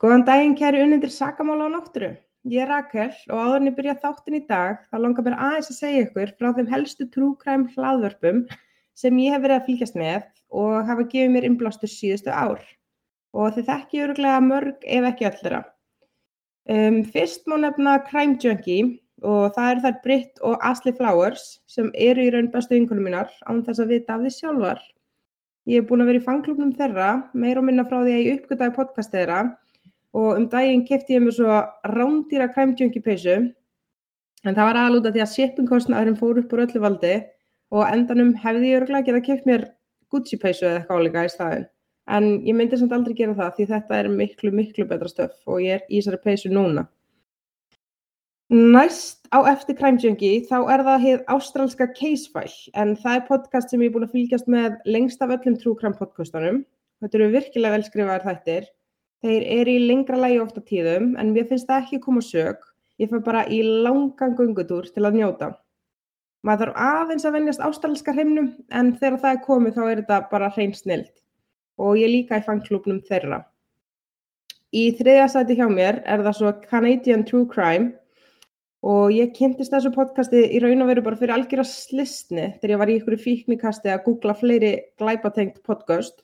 Góðan daginn kæri unnendur sakamála á náttúru. Ég er Rakel og áður en ég byrja þáttin í dag þá langar mér aðeins að segja ykkur frá þeim helstu trúkræm hlaðvörpum sem ég hef verið að fylgjast með og hafa gefið mér innblástur síðustu ár. Og þið þekki öruglega mörg ef ekki öllera. Um, fyrst má nefna Crime Junkie og það eru þær Britt og Ashley Flowers sem eru í raun bestu vinkunum mínar án þess að vita af því sjálfar. Ég hef búin að vera í fanglúknum þeirra, meir og minna frá því að ég uppgötaði podcast þeirra og um daginn kefti ég mér svo rándýra kræmdjöngi peysu. En það var aðlúta því að shippingkostnaðurinn fór upp úr öllu valdi og endanum hefði ég örgulega getað keft mér Gucci peysu eða eitthvað áleika í staðin en ég myndi samt aldrei gera það því þetta er miklu miklu betra stöf og ég er í þessari peysu núna. Næst á eftir kræmdjöngi þá er það hér ástralska Casefile en það er podcast sem ég er búin að fylgjast með lengst af öllum trúkram podcastunum. Þetta eru virkilega velskrifaðar þættir Þeir eru í lengra lægi ofta tíðum en mér finnst það ekki koma sög. Ég fær bara í langan gungutúr til að njóta. Maður þarf aðeins að vennjast ástralska hreimnum en þegar það er komið þá er þetta bara hrein snilt. Og ég líka í fanklúpnum þeirra. Í þriðja sæti hjá mér er það svo Canadian True Crime og ég kynntist þessu podcasti í raun og veru bara fyrir algjör að slistni þegar ég var í ykkur fíknikasti að googla fleiri glæpatengt podcast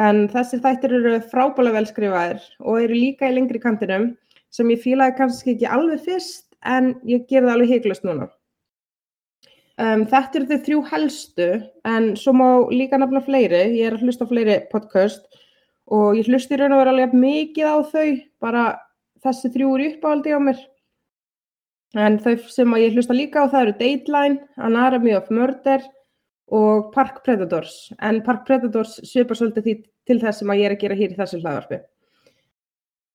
En þessir þættir eru frábælega velskrifaðir og eru líka í lengri kantinum sem ég fílaði kannski ekki alveg fyrst en ég ger það alveg heiklust núna. Um, þetta eru þau þrjú helstu en svo má líka nefna fleiri, ég er að hlusta fleiri podcast og ég hlusti raun og vera alveg mikið á þau, bara þessi þrjú eru uppáhaldi á mér. En þau sem ég hlusta líka á það eru Dateline, Anatomy of Murder og Park Predators. En Park Predators svipar svolítið því til þess sem að ég er að gera hér í þessu hlaðvarpi.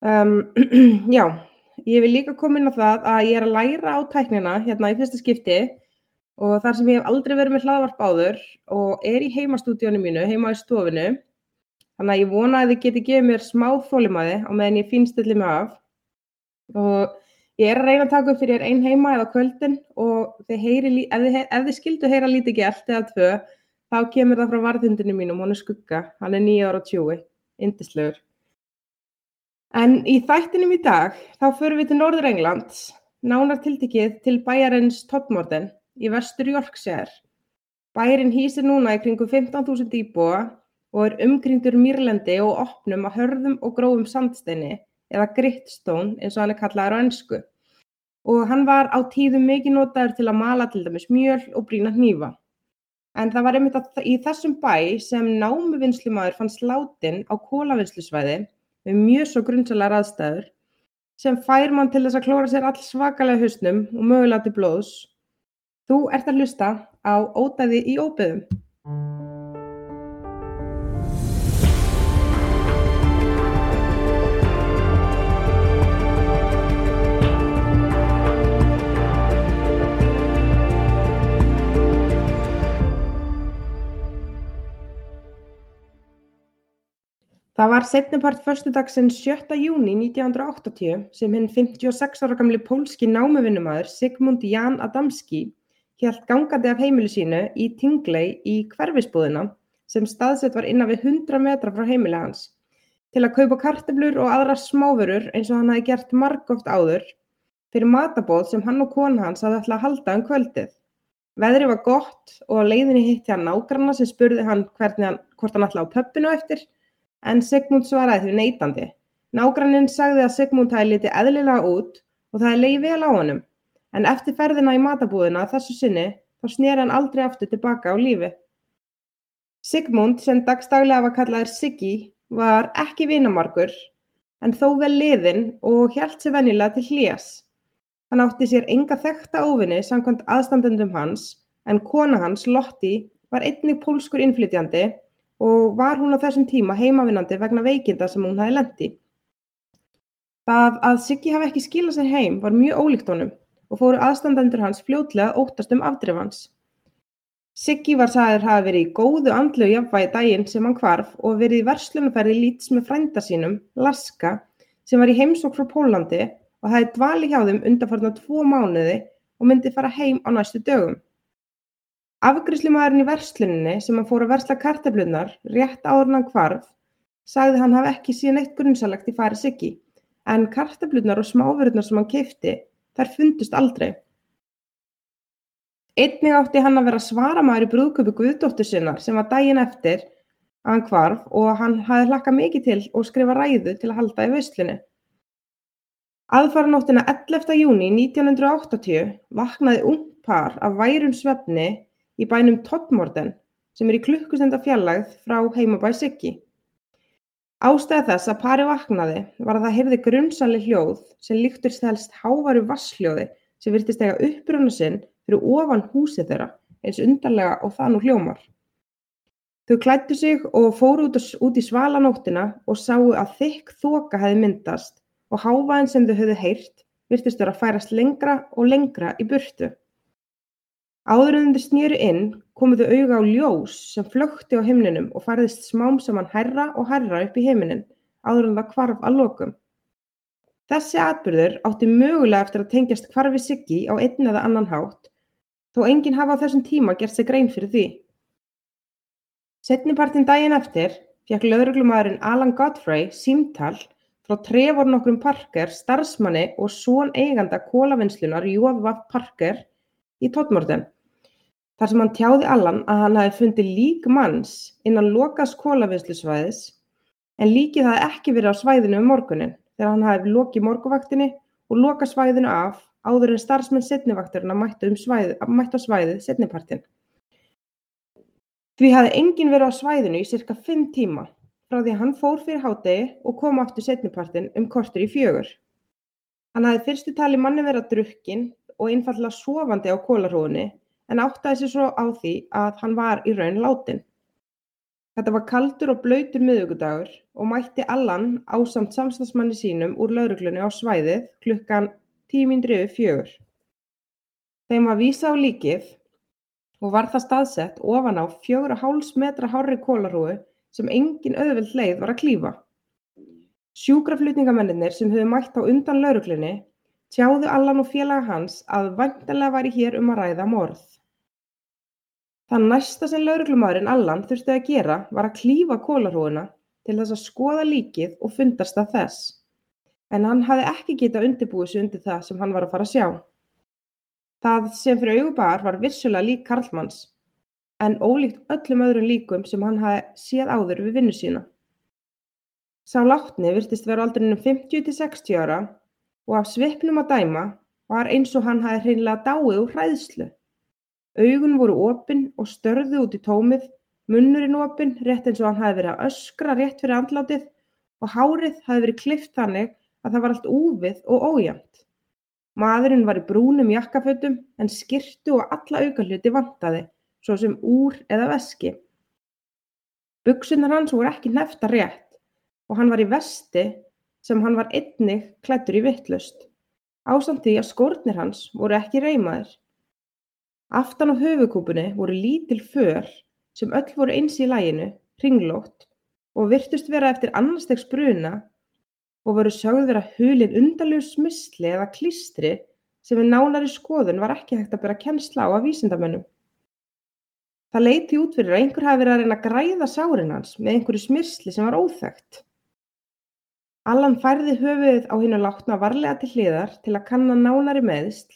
Um, já, ég vil líka koma inn á það að ég er að læra á tæknina hérna í fyrsta skipti og þar sem ég hef aldrei verið með hlaðvarp áður og er í heimastúdíónu mínu, heima í stofinu þannig að ég vona að þið geti gefið mér smá þólimaði á meðan ég finnst allir með af. Og Ég er að reyna að taka upp fyrir einn heima eða kvöldin og þið heyri, ef, þið, ef þið skildu heyra lítið gælt eða tvö, þá kemur það frá varðhundinu mínum, hún er skugga, hann er nýja ára tjúi, indislegur. En í þættinum í dag, þá förum við til Norður Englands, nánar tiltikið til bæjarins Todmorden í vestur Yorkshire. Bærin hýsir núna í kringu 15.000 íbúa og er umkringdur mýrlendi og opnum að hörðum og grófum sandsteini eða gritstone eins og hann er kallaður á ennsku og hann var á tíðum mikið notaður til að mala til dæmis mjöl og brína hnífa. En það var einmitt í þessum bæ sem námuvinnslumadur fann sláttinn á kólavinnslusvæði með mjög svo grunnsalega raðstæður sem fær mann til þess að klóra sér all svakalega hausnum og mögulega til blóðs. Þú ert að hlusta á ótaði í óbyðum. Það var seinnipart föstudagsins 7. júni 1980 sem hinn 56 ára gamli pólski námuvinnumadur Sigmund Jan Adamski helt gangandi af heimilu sínu í Tingley í hverfisbúðina sem staðsett var innan við 100 metra frá heimilu hans til að kaupa karteblur og aðra smáfurur eins og hann hafi gert margóft áður fyrir matabóð sem hann og kona hans hafði ætlað að halda um kvöldið. Veðri var gott og á leiðinni hitti hann nágranna sem spurði hann, hann hvort hann ætlaði á pöppinu eftir En Sigmund svaraði því neitandi. Nágranninn sagði að Sigmund hafi litið eðlilega út og það leiði vel á honum. En eftir ferðina í matabúðina þessu sinni þá snýr hann aldrei aftur tilbaka á lífi. Sigmund, sem dagstaglega var kallaður Siggi, var ekki vinamarkur en þó vel liðinn og hjælt sér venjulega til hlýjas. Hann átti sér enga þekta óvinni samkvæmt aðstandendum hans en kona hans, Lotti, var einnig pólskur innflytjandi og var hún á þessum tíma heimavinnandi vegna veikinda sem hún hafi lendi. Það að Siggi hafi ekki skilað sér heim var mjög ólíkt honum og fóru aðstandendur hans fljótlega óttast um afdrif hans. Siggi var sagður hafi verið í góðu andlu jafnvægi daginn sem hann kvarf og verið í verslunumferði líts með frænda sínum, Laska, sem var í heimsók frá Pólandi og hafi dvali hjá þeim undanfarnar tvo mánuði og myndi fara heim á næstu dögum. Afgreiðslumaðurinn í versluninni sem hann fór að versla kartöflurnar rétt áður en hann hvarf sagði hann hafi ekki síðan eitt grunnsalegt í fari Siggi, en kartablunar og smáverðnar sem hann keipti, þær fundust aldrei. Einnig átti hann að vera svaramaður í brúðköpu Guðdóttur sinnar sem var daginn eftir að hann hvarf og hann hafði hlakka mikið til og skrifa ræðu til að halda í veislunni. Aðfaranóttina 11. júni 1980 vaknaði ung par af værum svefni í bænum Toddmorden sem er í klukkustenda fjallægð frá heimabæ Siggi. Ástæða þess að pari vaknaði var að það heyrði grunnsali hljóð sem líktur stælst hávaru vassljóði sem virtist eiga uppröna sinn fyrir ofan húsið þeirra eins undarlega og það nú hljómar. Þau klættu sig og fóru út í svalanóttina og sáu að þykk þoka hefði myndast og hávaðin sem þau höfðu heyrt virtist vera að færast lengra og lengra í burtu. Áður en þau snýru inn komu þau auga á ljós sem flökti á himninum og færðist smám saman hærra og hærra upp í heiminin áður en það kvarf að lokum. Þessi atbyrður átti mögulega eftir að tengjast kvarfi Siggi á einn eða annan hátt þó enginn hafa á þessum tíma gert sig grein fyrir því. Setnipartin daginn eftir fekk lögreglumæðurinn Alan Godfrey símtall frá Trevor nokkrum Parker, starfsmanni og són eiganda kólavinnslunar Jóðvaf Parker í Toddmorden þar sem hann tjáði Allan að hann hafi fundið lík manns innan lokaðs kólavinnslusvæðis en líkið hafði ekki verið á svæðinu um morgunin þegar hann hafi lokið morguvaktinni og lokað svæðinu af áður en starfsmenn setnivakturina mættu, um á svæðið setnipartin. Því hafði enginn verið á svæðinu í cirka 5 tíma frá því hann fór fyrir hádegi og kom aftur setnipartin um kortur í fjögur. Hann hafði fyrstu tali manni verið að drukkin og einfallega sofandi á kólarhúðinni en áttaði sig svo á því að hann var í raun látin. Þetta var kaldur og blöytur miðugudagur og mætti Allan ásamt samstagsmanni sínum úr lauruglunni á svæðið klukkan tímindriðu fjögur. Þeim var vísa á líkið og var það staðsett ofan á fjögur og háls metra hárri kólarhúu sem engin auðvild leið var að klífa. Sjúkraflutningamennir sem höfðu mætt á undan lauruglunni tjáðu Allan og félaga hans að væntanlega væri hér um að ræða morð. Það næsta sem lögreglumaðurinn Allan þurfti að gera var að klífa kólarhúfuna til þess að skoða líkið og fundast að þess, en hann hafði ekki getað undirbúið sig undir það sem hann var að fara að sjá. Það sem fyrir augubar var vissulega lík Karlmanns, en ólíkt öllum öðrum líkum sem hann hafði séð áður við vinnu sína. Sá látni virtist vera aldrinum 50-60 ára og af svipnum að dæma var eins og hann hafði hreinlega dáið úr hræðslu. Augun voru opin og störðu út í tómið, munnurinn opinn rétt eins og hann hafði verið að öskra rétt fyrir andlátið og hárið hafði verið klift þannig að það var allt úfið og ójæmt. Maðurinn var í brúnum jakkafötum en skirtu og alla aukahluti vantaði, svo sem úr eða veski. Buksunar hans voru ekki nefta rétt og hann var í vesti sem hann var einnig klættur í vittlust. Ásamt því að skórnir hans voru ekki reymaðir. Aftan á höfuðkúpunni voru lítil för sem öll voru eins í laginu, hringlótt og virtust vera eftir annars stegs bruna og voru sögð vera hulin undarlegu smisli eða klístri sem við nánari skoðun var ekki hægt að bera kennsla á að vísindamönnum. Það leiti út fyrir að einhver hafi verið að reyna að græða sárin hans með einhverju smisli sem var óþægt. Allan færði höfuðið á hinn og látna varlega til hliðar til að kanna nánari meðsl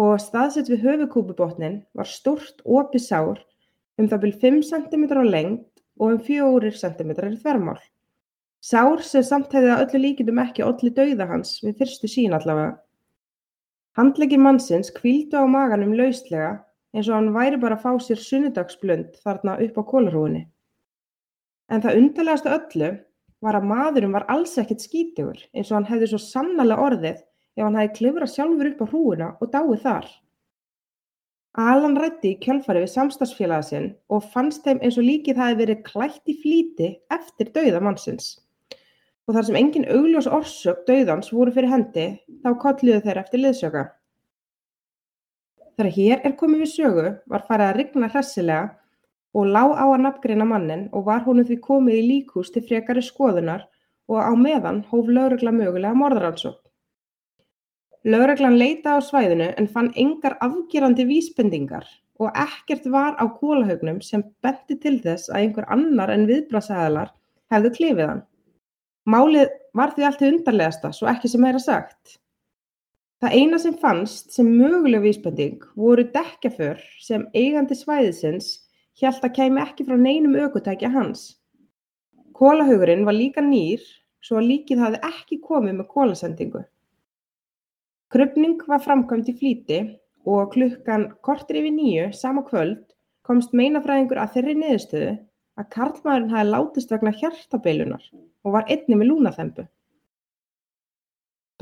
og staðsett við höfuðkúpubotninn var stórt opið sár um það byrj 5 cm á lengd og um 4 cm í þvermál. Sár sem samt hefði að öllu líkindum ekki olli dauða hans við fyrstu sín allavega. Handleggi mannsins kvíldu á maganum lauslega eins og hann væri bara að fá sér sunnudagsblönd þarna upp á kólarhúinni. En það undarlegasta öllu var að maðurum var alls ekkert skítugur eins og hann hefði svo sannlega orðið ef hann hefði klifrað sjálfur upp á hrúguna og dáið þar. Alan ræddi í kjölfari við samstagsfélaga sinn og fannst þeim eins og líkið hafi verið klætt í flíti eftir dauða mannsins. Og þar sem engin augljós orsök dauðans voru fyrir hendi, þá kolliðu þeir eftir liðsöka. Þegar hér er komið við sögu var farið að rigna hressilega og lág á að nafngreina mannin og var honum því komið í líkhús til frekari skoðunar og á meðan hóf lögregla mögulega morðaransók. Lögreglan leitaði á svæðinu en fann engar afgerandi vísbendingar og ekkert var á kólahaugnum sem benti til þess að einhver annar en viðbragðsaðilar hefðu klifið hann. Málið var því allt í undarlegasta, svo ekki sem meira sagt. Það eina sem fannst sem möguleg vísbending voru dekkjaför sem eigandi svæðisins hjælt að kæmi ekki frá neinum ökutækja hans. Kólahugurinn var líka nýr svo að líkið hafði ekki komið með kólasendingu. Krupning var framkvæmt í flýti og klukkan kortir yfir nýju sama kvöld komst meinafræðingur að þeirri niðurstöðu að karlmaðurinn hafi látist vegna hjartabeilunar og var einni með lúnaþembu.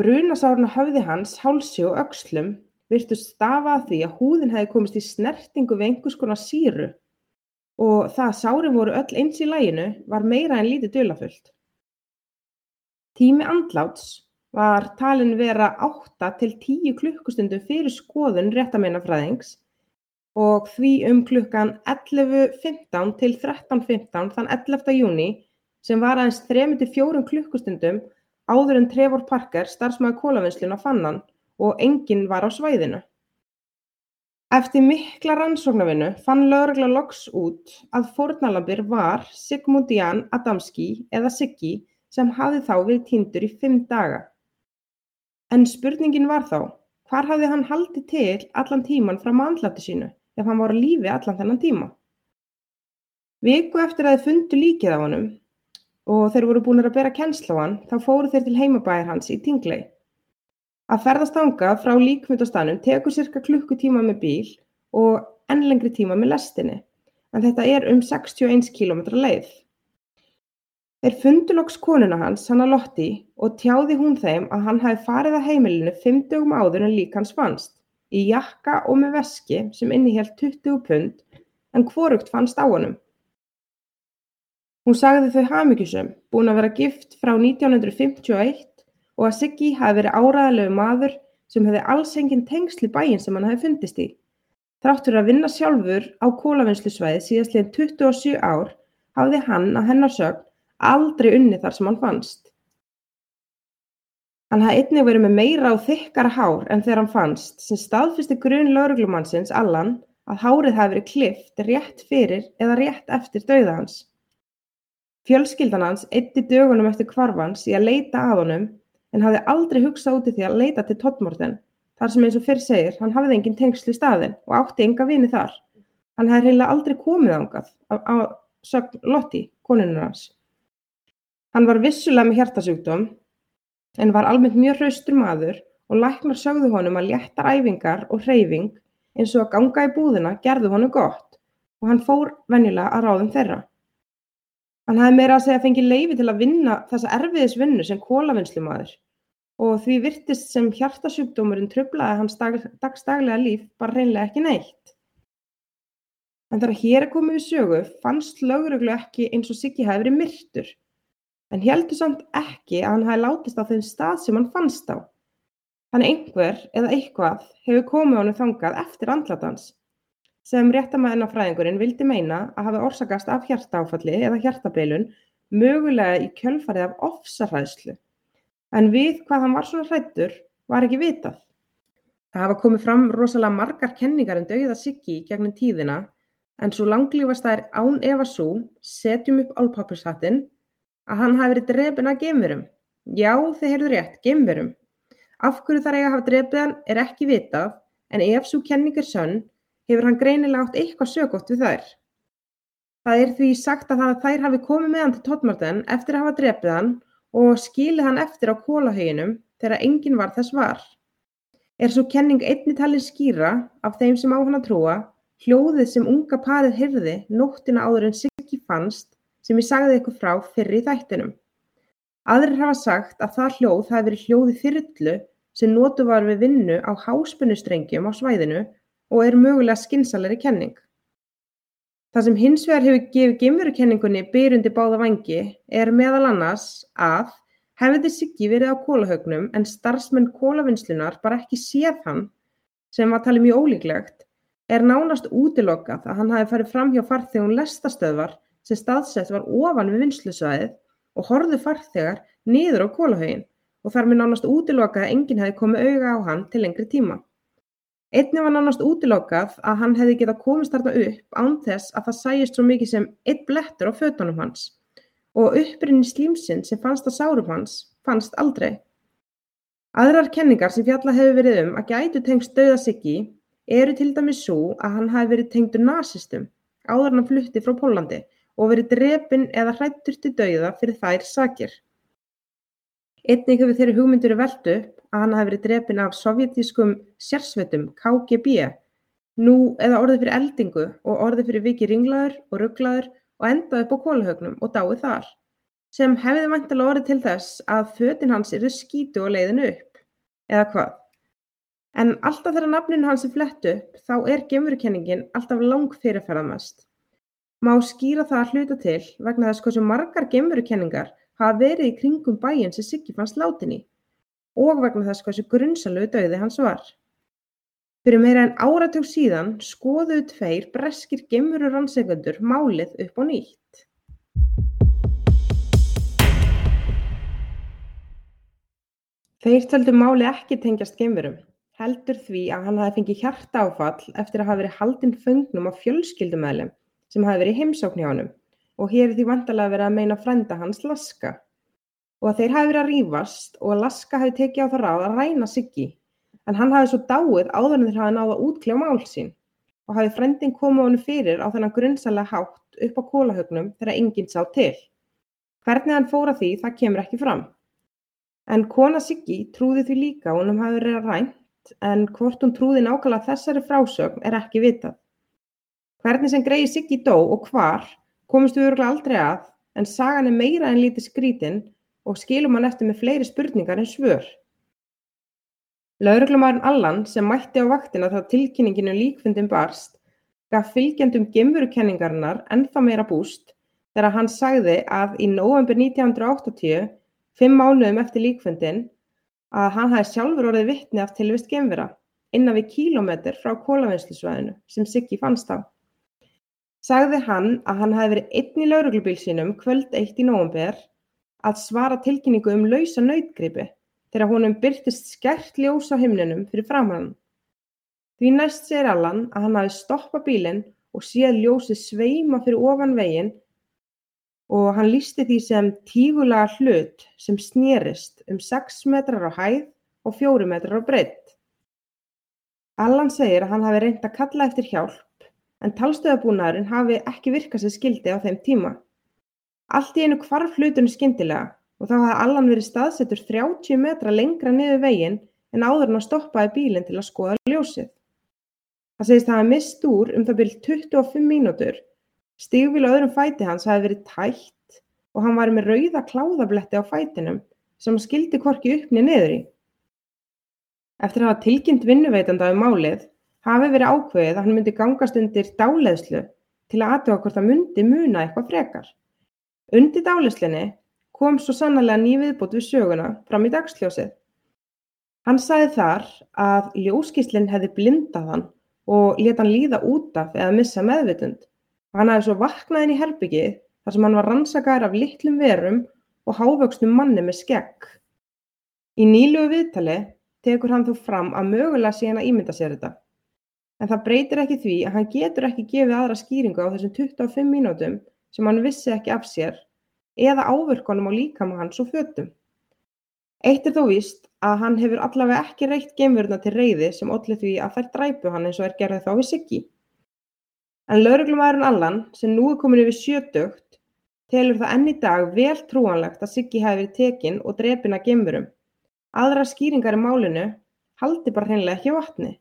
Brunasárn á höfði hans, hálsi og öxlum virtust stafa að því að húðin hefði komist í snertingu við einhvers konar sýru og það að sárin voru öll eins í læginu var meira en lítið dölafullt. Tími andláts var talin vera 8 til 10 klukkustundum fyrir skoðun réttameinafræðings og því um klukkan 11.15 til 13.15 þann 11. júni sem var aðeins 3-4 klukkustundum áður en Trevor Parker, starfsmaður kolavinnslunnar, fann hann og enginn var á svæðinu. Eftir mikla rannsóknarvinnu fann lögregla loks út að fórnalambir var Sigmund Jan Adamski eða Siggi sem hafði þá við týndur í fimm daga. En spurningin var þá, hvar hafði hann haldið til allan tíman frá mannlætti sínu ef hann var á lífi allan þennan tíma? Viku eftir að þið fundu líkið á honum og þeir voru búinir að bera kennsl á hann þá fóru þeir til heimabæðir hans í Tingley. Að ferðast ánga frá líkmyndastanum tekur cirka klukkutíma með bíl og enn lengri tíma með lestinni en þetta er um 61 km leið. Þeir fundu loks konuna hans, Hanna Lotti, og tjáði hún þeim að hann hafi farið að heimilinu fimm dögum áður en lík hans fannst, í jakka og með veski sem innihjalt 20 pund en hvorugt fannst á honum. Hún sagði þau hamingjusöm, búin að vera gift frá 1951 og að Siggi hafi verið áræðilegu maður sem hefði alls engin tengsl í bæin sem hann hefði fundist í. Þráttur að vinna sjálfur á kólavinnslusvæði síðastlegin 27 ár hafði hann að hennar sögn aldrei unni þar sem hann fannst. Hann hafði einnig verið með meira og þykkara hár en þegar hann fannst sem staðfyrsti grunn lauruglumannsins Allan að hárið hafi verið klift rétt fyrir eða rétt eftir dauða hans. Fjölskyldan hans eyddi dögunum eftir hvarf hans í að leita að honum en hafði aldrei hugsað út í því að leita til Toddmorten þar sem eins og fyrr segir hann hafði engin tengsl í staðin og átti enga vini þar. Hann hefði reynilega aldrei komið ángað á, sögn Lotti, konunur hans. Hann var vissulega með hjartasjúkdóm en var almennt mjög hraustur maður og læknar sögðu honum að léttar æfingar og hreyfing eins og að ganga í búðina gerðu honum gott og hann fór venjulega að ráðum þeirra. Hann hafði meira að segja fengið leifi til að vinna þessa erfiðisvinnu sem kólavinnslumadur og því virtist sem hjartasjúkdómurinn tröflaði hans dag, dagstaglega líf bara reynlega ekki neitt. En þegar hér er komið við sögu fannst löguröglu ekki eins og Siggi hafi verið myrtur en heldur samt ekki að hann hafi látist á þeim stað sem hann fannst á. Þannig einhver eða eitthvað hefur komið honum þangað eftir andlatans sem réttarmeinafræðingurinn vildi meina að hafi orsakast af hjartaáfalli eða hjartabilun mögulega í kjölfarið af ofsahræðslu. En við hvað hann var svona hrættur var ekki vitað. Það hafa komið fram rosalega margar kenningar en dauða Siggi gegnum tíðina en svo langlífast það er án Eva Sú, setjum upp álpappurshattinn, að hann hafi verið drefin að gemverum. Já, þið heyrðu rétt, gemverum. Af hverju þar eiga að hafa drefið hann er ekki vitað en ef svo kenning er sönn hefur hann greinilega átt eitthvað sögótt við þær. Það er því sagt að þær hafi komið með hann til Toddmarten eftir að hafa drefið hann og skilið hann eftir á kólahauginum þegar enginn var þess var. Er svo kenning einni talin skýra af þeim sem á hann að trúa hljóðið sem unga parið hyrði nóttina áður en Siggi fannst sem ég sagði ykkur frá fyrir í þættinum. Aðrir hafa sagt að það hljóð hafi verið hljóði þyrrullu sem notu var við vinnu á háspennustrengjum á svæðinu og er mögulega skynsamlegri kenning. Það sem hins vegar hefur gefið geimverukenningunni byr undir báða vangi er meðal annars að hefði Siggi verið á kólahaugnum en starfsmenn kólavinnslunar bara ekki séð hann, sem var talið mjög ólíklegt, er nánast útilokað að hann hafi farið fram hjá farþegum lestastöðvar sem staðsett var ofan við vinslusvæðið og horðu farþegar niður á kólahaugin og þar með nánast útilokað að enginn hefði komið auga á hann til lengri tíma. Einnig var nánast útilokað að hann hefði getað komist þarna upp án þess að það sæist svo mikið sem einn blettur á fötunum hans og upprunni slímsinn sem fannst á sárum hans fannst aldrei. Aðrar kenningar sem fjalla hefur verið um að gætu tengst dauða Siggi eru til dæmis svo að hann hafi verið tengdur nazistum áður hann flutti frá Pólandi og verið drepinn eða hrættur til dauða fyrir þær sakir. Einnig hefur þeirri hugmyndur velt upp að hann hafi verið drepinn af sovjetískum sérsveitum KGB, nú eða orðið fyrir eldingu og orðið fyrir viki ringlaður og rugglaður og endaði upp á kólahögnum og dáið þar, sem hefði vantilega orðið til þess að fötin hans eru skítu og leiðin upp, eða hvað. En alltaf þegar nafninu hans er flett upp þá er geimverukenningin alltaf lang fyrirferðamest. Má skýra það að hluta til vegna þess hversu margar geimverukenningar hafa verið í kringum bæinn sem Siggi fannst látin í og vegna þess hversu grunnsalögu dauði hans var. Fyrir meira en áratug síðan skoðuðu tveir breskir geimveru rannseikundur málið upp á nýtt. Þeir töldu máli ekki tengjast geimverum, heldur því að hann hafi fengið hjartaáfall eftir að hafa verið haldinn föngnum á fjölskyldumæðlum sem hafi verið heimsókn hjá honum og hér er því vantarlega verið að meina frænda hans Laska og að þeir hafi verið að rífast og að Laska hafi tekið á það ráð að ræna Siggi en hann hafi svo dáið áður en þeir hafi náða að útkljá mál sín og hafi frændin komið honum fyrir á þennan grunnsalega hátt upp á kólahögnum þegar enginn sá til. Hvernig hann fóra því það kemur ekki fram. En kona Siggi trúði því líka og honum hafi verið rænt en hvort hún trúði nákvæmlega þessari frásögn er ekki vitað. Hvernig sem Grey Siggi dó og hvar komist við örgulega aldrei að en sagan er meira en lítið skrítin og skilum hann eftir með fleiri spurningar en svör. Lauruglumærin Allan sem mætti á vaktina þegar tilkynninginu líkfundin barst gaf fylgjandum gemverukenningarinnar ennþá meira búst þegar hann sagði að í november 1980, fimm mánuðum eftir líkfundin, að hann hafi sjálfur orðið vittni af tilvist gemvera innan við kílómetr frá kólavinnslusvæðinu sem Siggi fannst á. Sagði hann að hann hafi verið einn í lögreglubíl sínum kvöld eitt í nóvember að svara tilkynningu um lausa nautgripi þegar honum byrtist skert ljós á himninum fyrir framann. Því næst segir Allan að hann hafi stoppað bílinn og séð ljósi sveima fyrir ofan veginn og hann lísti því sem tígulega hlut sem snýrist um 6 metrar á hæð og 4 metrar á breytt. Allan segir að hann hafi reynd að kalla eftir hjálp en talstöðvabúnaðurinn hafi ekki virkað sem skildi á þeim tíma. Allt í einu hvarf hlutunum skyndilega og þá hafði Allan verið staðsettur 30 metra lengra niður veginn en áður hann stoppaði bílinn til að skoða ljósið. Það segist að hann mist úr um það byrjum 25 mínútur, stígvíl á öðrum fæti hans hafi verið tætt og hann var með rauða kláðabletti á fætinum sem skildi korki uppni niður í. Eftir að hafa tilkynnt vinnuveitanda um málið hafi verið ákveðið að hann myndi gangast undir dáleiðslu til að aðtöga hvort það myndi muna eitthvað frekar. Undir dáleiðslunni kom svo sannlega ný viðbót við söguna fram í dagsljósið. Hann sagði þar að ljóskíslinn hefði blindað hann og let hann líða út af eða missa meðvitund og hann hefði svo vaknaðin í herbyggið þar sem hann var rannsakar af litlum verum og hávöxnum manni með skegg. Í nýlugu viðtali tekur hann þó fram að mögulega sé hann að ímynda sér þetta. En það breytir ekki því að hann getur ekki gefið aðra skýringu á þessum 25 mínútum sem hann vissi ekki af sér eða áverkonum á líkama hans og fötum. Eitt er þó víst að hann hefur allavega ekki reykt geimverðna til reyði sem allir því að þær dræpu hann eins og er gerðið þá við Siggi. En lauruglumæðurinn Allan, sem nú er komin yfir sjötugt, telur það enn í dag vel trúanlegt að Siggi hefði verið tekinn og drepin að geimverum. Aðra skýringar í málinu haldi bara hreinlega ekki vatni.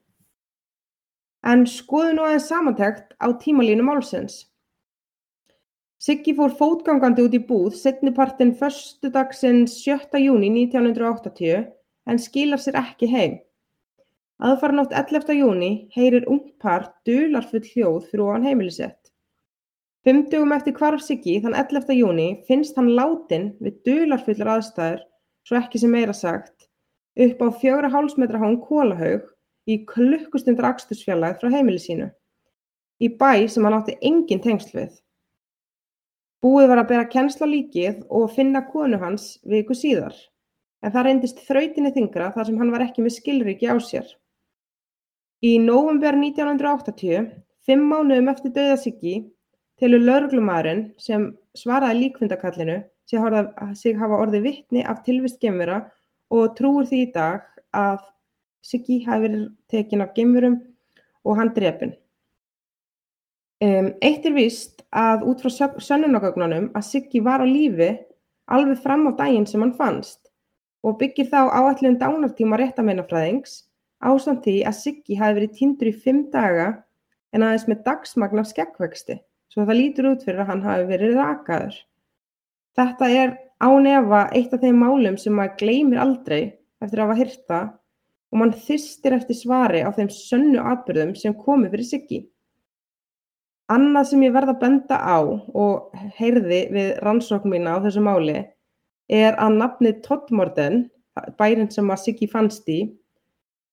En skoðum nú aðeins samantekt á tímalínu málsins. Siggi fór fótgangandi út í búð setnipartin förstudagsins 7. júni 1980 en skilar sér ekki heim. Aðfaranótt 11. júni heyrir ungpart dularfull hljóð fyrir ofan heimilisett. Fymtugum eftir hvarf Siggi þann 11. júni finnst hann látin við dularfullar aðstæður, svo ekki sem meira sagt, upp á fjögra hálsmetra hán kólahaug í klukkustundar akstursfjarlægð frá heimili sínu, í bæ sem hann átti engin tengsl við. Búið var að bera kennsla líkið og finna konu hans viku síðar, en það reyndist þrautinni þingra þar sem hann var ekki með skilriki á sér. Í nóvumber 1980, fimm mánuðum eftir döðasiggi, telur lögreglumæðurinn sem svaraði líkvindakallinu sig hafa orðið vittni af tilvist gemvera og trúir því í dag að Siggi hafi verið tekin af gemverum og hann drefin. Um, eitt er víst að út frá sönnunagögnunum að Siggi var á lífi alveg fram á daginn sem hann fannst og byggir þá áallin dánartíma réttameinafræðings ásamt því að Siggi hafi verið tindur í fimm daga en aðeins með dagsmagna skekkvexti svo það lítur út fyrir að hann hafi verið rakaður. Þetta er ánefa eitt af þeim málum sem maður gleymir aldrei eftir að hafa hyrta og mann þystir eftir svari á þeim sönnu atbyrðum sem komi fyrir Siggi. Annað sem ég verð að benda á og heyrði við rannsókn mína á þessu máli er að nafnið Toddmorden, bærin sem að Siggi fannst í,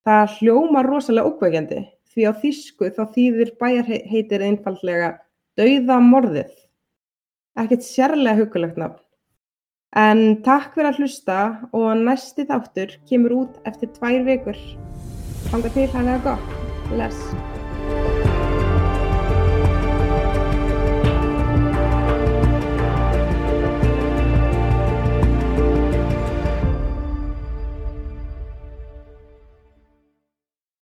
það hljómar rosalega ókveikjandi því á þýsku þá þýðir bæjarheitir einfallega dauðamorðið. Ekkert sérlega hugulegt nafn. En takk fyrir að hlusta og næsti þáttur kemur út eftir tvær vikur. Fanga til, hann er gott. Bless.